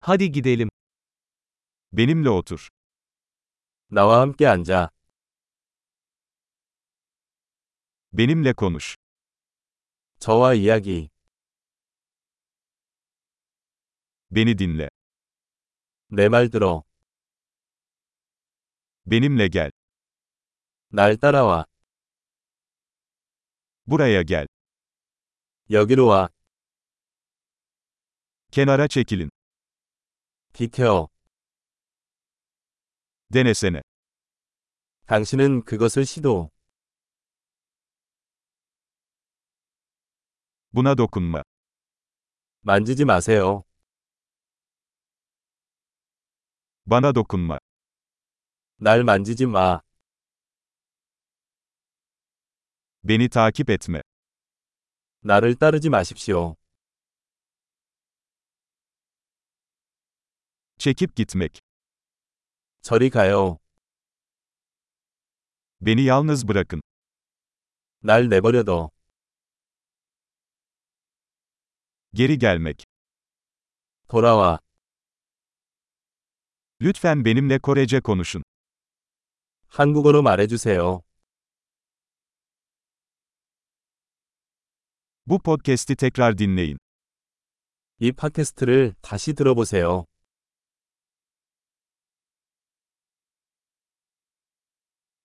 Hadi gidelim. Benimle otur. 나와 함께 앉아. Benimle konuş. 저와 이야기. Beni dinle. 내 말 들어. Benimle gel. 날 따라와. Buraya gel. 여기로 와. Kenara çekilin. 비켜. Denesene. 당신은 그것을 시도. Buna dokunma. 만지지 마세요. Bana dokunma. 날 만지지 마. Beni takip etme. 나를 따르지 마십시오. Çekip gitmek. 저리 가요. Beni yalnız bırakın. 날 내버려둬. Geri gelmek. 돌아와. Lütfen benimle Korece konuşun. 한국어로 말해주세요. Bu podcast'i tekrar dinleyin. 이 팟캐스트를 다시 들어보세요.